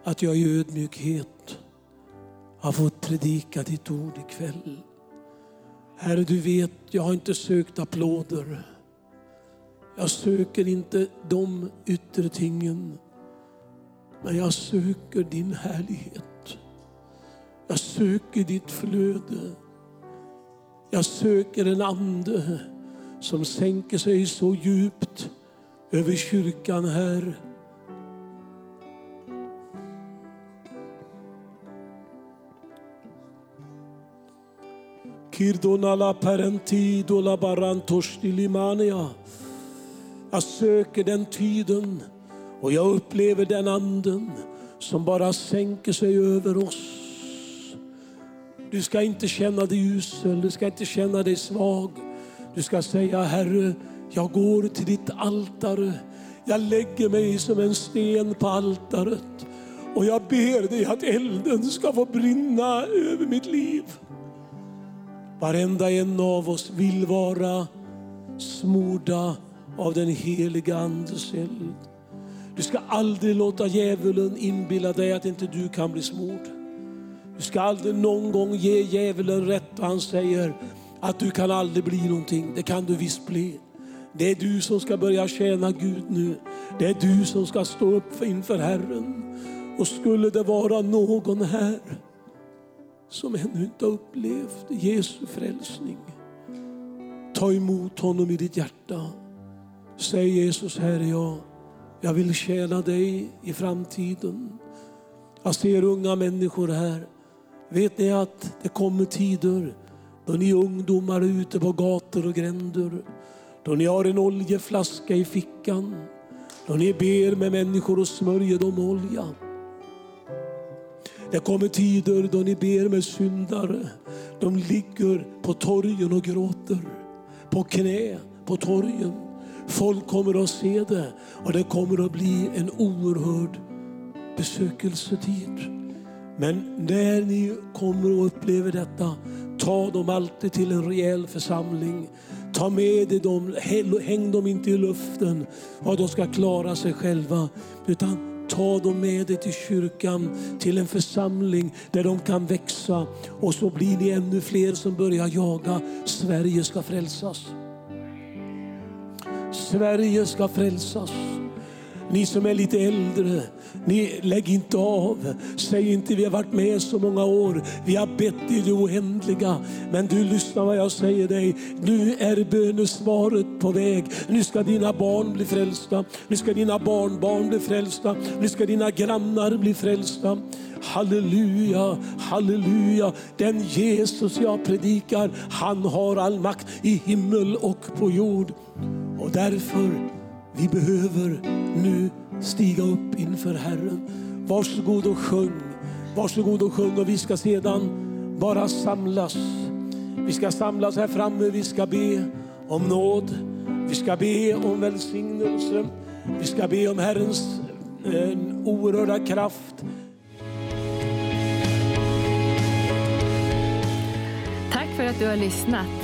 att jag i ödmjukhet har fått predika ditt ord ikväll. Herre, du vet, jag har inte sökt applåder. Jag söker inte de yttre tingen, men jag söker din härlighet. Jag söker ditt flöde. Jag söker en ande som sänker sig så djupt över kyrkan här. Kirdonala parentidola barantosdilimania. Jag söker den tiden och jag upplever den anden som bara sänker sig över oss. Du ska inte känna dig usel, du ska inte känna dig svag. Du ska säga Herre, jag går till ditt altare. Jag lägger mig som en sten på altaret och jag ber dig att elden ska få brinna över mitt liv. Varenda en av oss vill vara smorda av den heliga Andes eld. Du ska aldrig låta djävulen inbilla dig att inte du kan bli smord. Du ska aldrig någon gång ge djävulen rätt och han säger att du kan aldrig bli någonting. Det kan du visst bli. Det är du som ska börja tjäna Gud nu. Det är du som ska stå upp inför Herren. Och skulle det vara någon här som ännu inte har upplevt Jesu frälsning. Ta emot honom i ditt hjärta. Säg Jesus, här är jag. Jag vill tjäna dig i framtiden. Jag ser unga människor här. Vet ni att det kommer tider då ni ungdomar är ute på gator och gränder. Då ni har en oljeflaska i fickan. Då ni ber med människor och smörjer dem olja. Det kommer tider då ni ber med syndare. De ligger på torgen och gråter. På knä på torgen. Folk kommer att se det och det kommer att bli en oerhörd besökelsetid. Men när ni kommer och upplever detta, ta dem alltid till en rejäl församling. Ta med dig dem, häng dem inte i luften och de ska klara sig själva. Utan Ta dem med dig till kyrkan, till en församling där de kan växa. Och så blir ni ännu fler som börjar jaga. Sverige ska frälsas. Sverige ska frälsas. Ni som är lite äldre, ni lägg inte av. Säg inte vi har varit med så många år. Vi har bett i det oändliga. Men du lyssnar vad jag säger dig. Nu är bönesvaret på väg. Nu ska dina barn bli frälsta. Nu ska dina barnbarn bli frälsta. Nu ska dina grannar bli frälsta. Halleluja, halleluja. Den Jesus jag predikar, han har all makt i himmel och på jord. Och därför, vi behöver nu stiga upp inför Herren. Varsågod och sjung. Varsågod och sjung och vi ska sedan bara samlas. Vi ska samlas här framme, vi ska be om nåd. Vi ska be om välsignelse. Vi ska be om Herrens eh, oerhörda kraft. Tack för att du har lyssnat.